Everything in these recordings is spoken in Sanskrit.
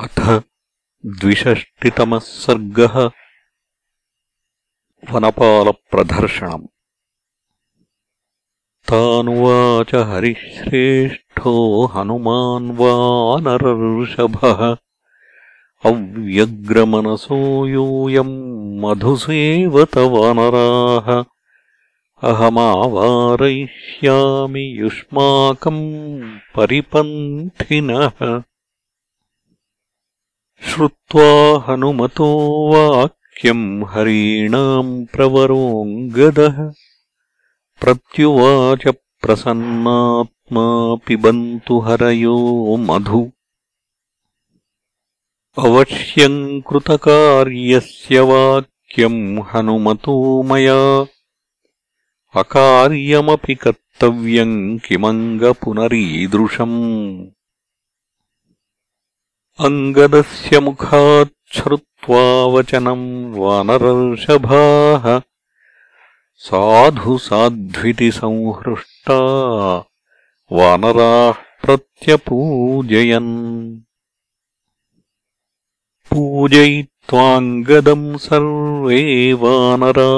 अथ द्विषष्टितमः सर्गः वनपालप्रदर्शनम्। तानुवाच हरिश्रेष्ठो हनुमान् वानरऋषभः अव्यग्रमनसो यूयम् मधुसेवत वानराः अहमावारयिष्यामि युष्माकम् परिपन्थिनः श्रुत्वा हनुमतो वाक्यम् हरीणाम् प्रवरोऽङ्गदः प्रत्युवाच प्रसन्नात्मा पिबन्तु हरयो मधु। अवश्यम् कृतकार्यस्य वाक्यम् हनुमतो मया। अकार्यमपि कर्तव्यम् किमङ्गपुनरीदृशम् अङ्गदस्य मुखाच्छ्रुत्वा वचनम् वानरर्षभाः साधु साध्विति संहृष्टा वानराः प्रत्यपूजयन्। पूजयित्वाङ्गदम् सर्वे वानरा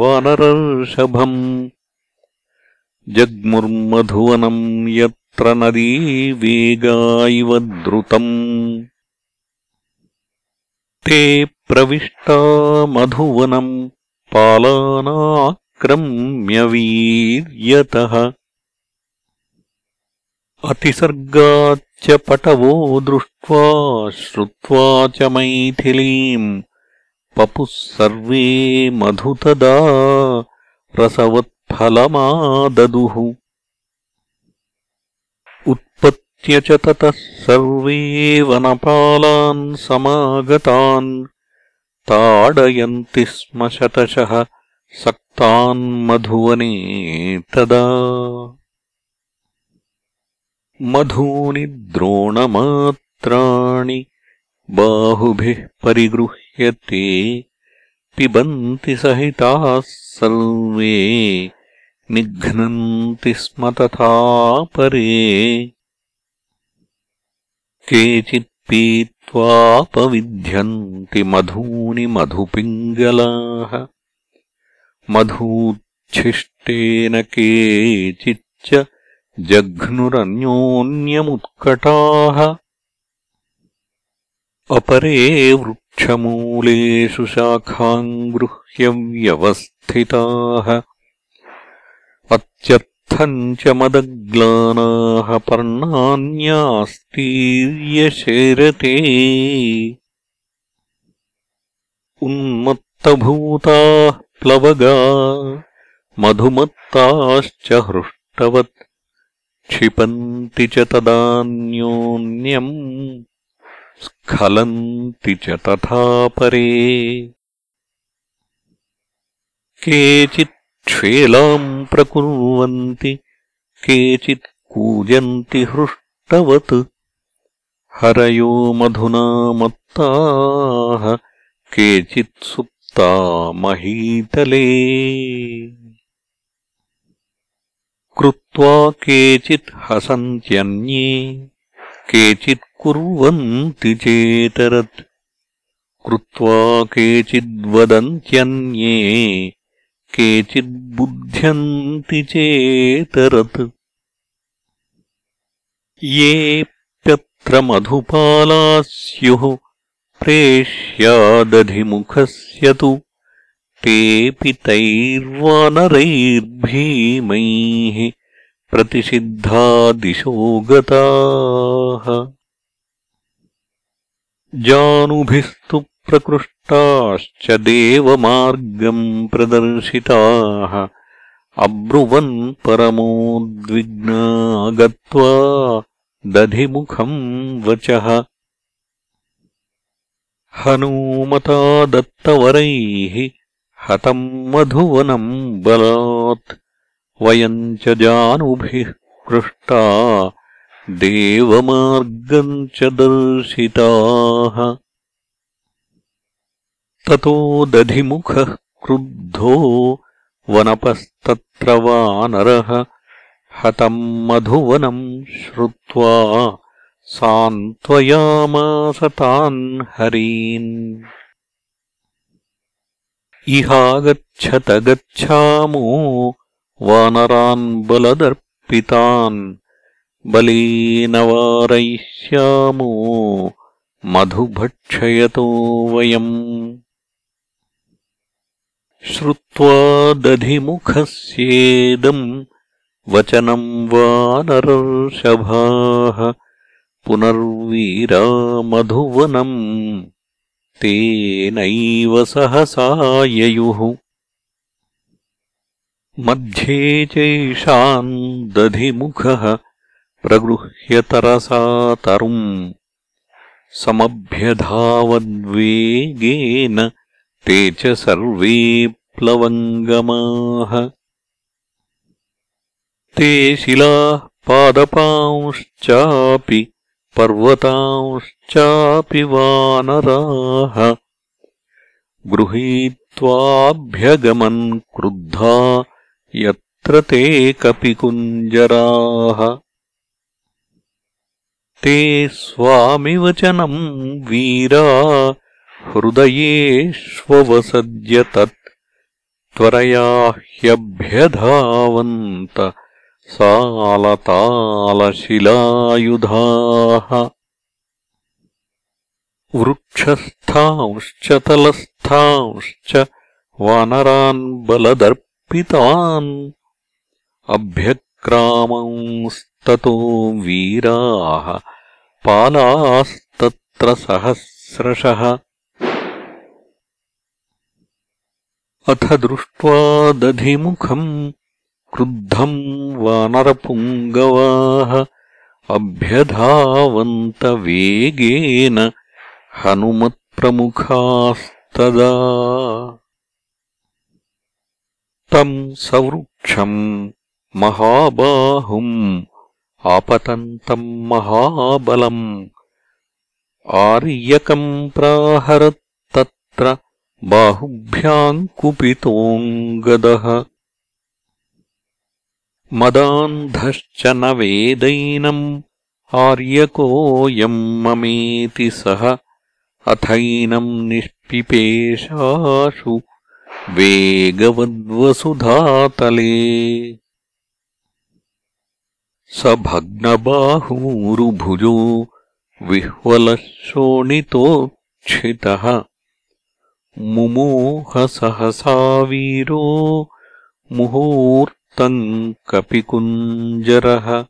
वानरर्षभम् जग्मुर्मधुवनम् यत् तत्र नदी वेगा इव द्रुतम्। ते प्रविष्टा मधुवनम् पालानाक्रम्यवीर्यतः अतिसर्गाच्च पटवो दृष्ट्वा श्रुत्वा च मैथिलीम् पपुः सर्वे मधुतदा रसवत्फलमाददुः उत्पत्य च ततः सर्वे वनपालान् समागतान् ताडयन्ति स्म शतशः सक्तान्मधुवने तदा। मधूनि द्रोणमात्राणि बाहुभिः परिगृह्यते पिबन्ति सहिताः सर्वे निघ्नन्ति स्म तथा परे। केचित्पीत्वापविध्यन्ति मधूनि मधुपिङ्गलाः। मधूच्छिष्टेन केचिच्च जघ्नुरन्योन्यमुत्कटाः। अपरे वृक्षमूलेषु शाखाम् गृह्य व्यवस्थिताः अत्यर्थम् च मदग्लानाः पर्णान्यास्तीर्यशेरते उन्मत्तभूताः प्लवगा, मधुमत्ताश्च हृष्टवत्, क्षिपन्ति च तदान्योन्यम्, स्खलन्ति च तथा परे। केचित् क्षेलाम् प्रकुर्वन्ति, केचित् कूजन्ति हृष्टवत्। हरयो मधुना मत्ताः, केचित् सुप्ता महीतले। कृत्वा केचित् हसन्त्यन्ये, केचित् कुर्वन्ति चेतरत्। कृत्वा केचिद्वदन्त्यन्ये केचिद्बुध्यन्ति चेतरत्। येऽप्यत्र मधुपाला स्युः प्रेष्यादधिमुखस्य तु तेऽपि तैर्वानरैर्भीमैः प्रतिषिद्धा दिशो गताः। जानुभिस्तु प्रकृष्टाश्च देवमार्गम् प्रदर्शिताः। अब्रुवन् परमोद्विग्ना गत्वा दधिमुखम् वचः। हनूमता दत्तवरैः हतम् मधुवनम् बलात्। वयम् च जानुभिः पृष्टा देवमार्गम् च दर्शिताः ततो दधिमुखः क्रुद्धो वनपस्तत्र वानरः हतम् मधुवनम् श्रुत्वा सान्त्वयामास तान् हरीन्। इहागच्छत गच्छामो वानरान् बलदर्पितान् बलेन वारयिष्यामो मधुभक्षयतो वयम् श्रुत्वा दधिमुखस्येदम् वचनम् वानरर्षभाः पुनर्वीरा मधुवनम् तेनैव सहसाययुः मध्ये चैषाम् दधिमुखः प्रगृह्यतरसा तरुम् समभ्यधावद्वेगेन ते च सर्वे प्लवङ्गमाः। ते शिलाः पादपांश्चापि पर्वतांश्चापि वानराः। गृहीत्वाभ्यगमन् क्रुद्धा यत्र ते कपिकुञ्जराः। ते स्वामिवचनम् वीरा हृदयेष्ववसद्य तत् त्वरया ह्यभ्यधावन्त सालतालशिलायुधाः। वृक्षस्थांश्च तलस्थांश्च वानरान् बलदर्पितान् अभ्यक्रामंस्ततो वीराः पालास्तत्र सहस्रशः अथ दृष्ट्वा दधिमुखम् क्रुद्धम् वानरपुङ्गवाः अभ्यधावन्तवेगेन हनुमत्प्रमुखास्तदा। तम् सवृक्षम् महाबाहुम् आपतन्तम् महाबलम् आर्यकम् प्राहरत्तत्र बाहुभ्याम् कुपितोऽङ्गदः। मदान्धश्च न वेदैनम् आर्यकोऽयम् ममेति सः अथैनम् निष्पिपेशाशु वेगवद्वसुधातले। स भग्नबाहूरुभुजो विह्वलः मुमोहसहसा वीरो मुहूर् कपिकुञ्जरः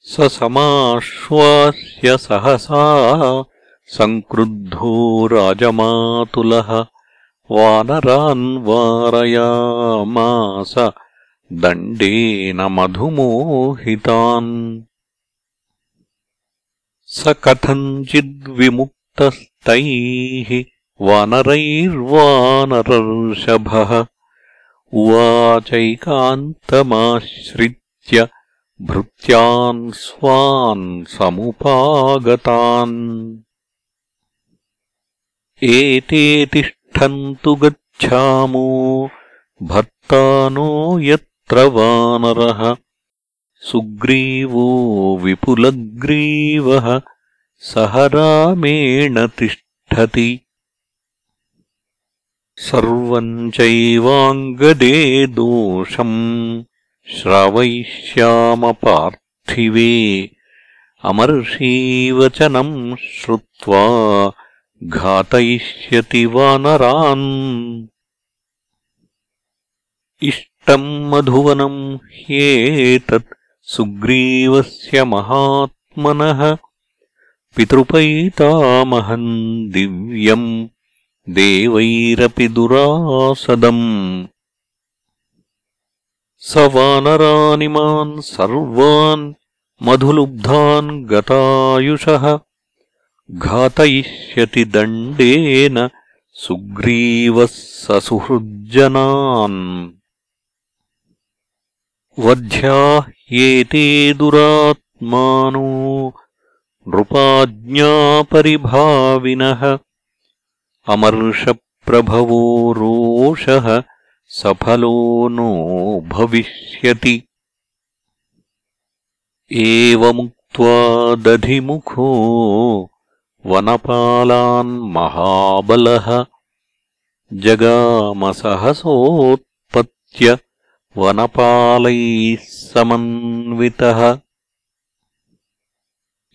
स समाश्वास्य सहसा सङ्क्रुद्धो राजमातुलः। वानरान् वारयामास दण्डेन मधुमोहितान्। स कथञ्चिद्विमुक्तस्तैः वानरैर्वानरर्षभः उवाचैकान्तमाश्रित्य भृत्यान् स्वान् समुपागतान्। एते तिष्ठन्तु गच्छामो भर्तानो यत्र वानरः सुग्रीवो विपुलग्रीवः सह रामेण तिष्ठति। सर्वम् चैवाङ्गदे दोषम् श्रावयिष्यामपार्थिवे अमर्षीवचनम् श्रुत्वा घातयिष्यति वानरान्। इष्टम् मधुवनम् ह्येतत् सुग्रीवस्य महात्मनः पितृपैतामहम् दिव्यम् देवैरपि दुरासदम् स वानरानिमान् सर्वान् मधुलुब्धान् गतायुषः घातयिष्यति दण्डेन सुग्रीवः ससुहृज्जनान् वध्याह्येते दुरात्मानो नृपाज्ञापरिभाविनः। अमर्षप्रभवो रोषः सफलो नो भविष्यति। एवमुक्त्वा कृत्वा दधिमुखो वनपालान्महाबलः जगामसहसोत्पत्य वनपालैः समन्वितः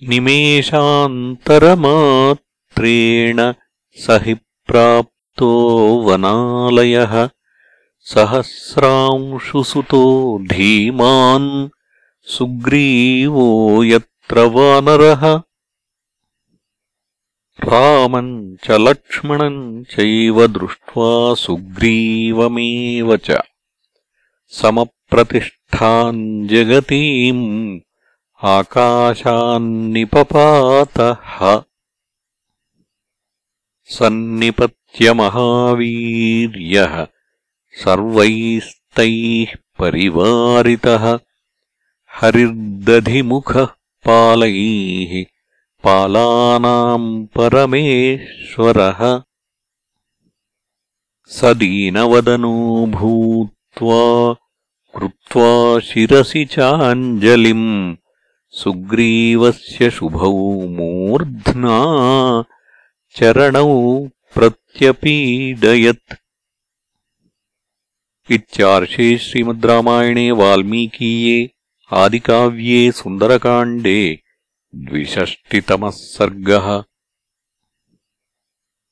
निमेषान्तरमात्रेण स हि प्राप्तो वनालयः। सहस्रांशुसुतो धीमान् सुग्रीवो यत्र वानरः। रामम् च लक्ष्मणम् चैव दृष्ट्वा सुग्रीवमेव च। समप्रतिष्ठाम् जगतीम् आकाशान्निपपातः। सन्निपत्यमहावीर्यः सर्वैस्तैः परिवारितः। हरिर्दधिमुखः पालैः पालानाम् परमेश्वरः। स दीनवदनो भूत्वा कृत्वा शिरसि चाञ्जलिम् सुग्रीवस्य शुभौ मूर्ध्ना चरणौ प्रत्यपीडयत्। इत्यार्षे श्रीमद् रामायणे वाल्मीकीये आदिकाव्ये सुन्दरकाण्डे द्विषष्टितमः सर्गः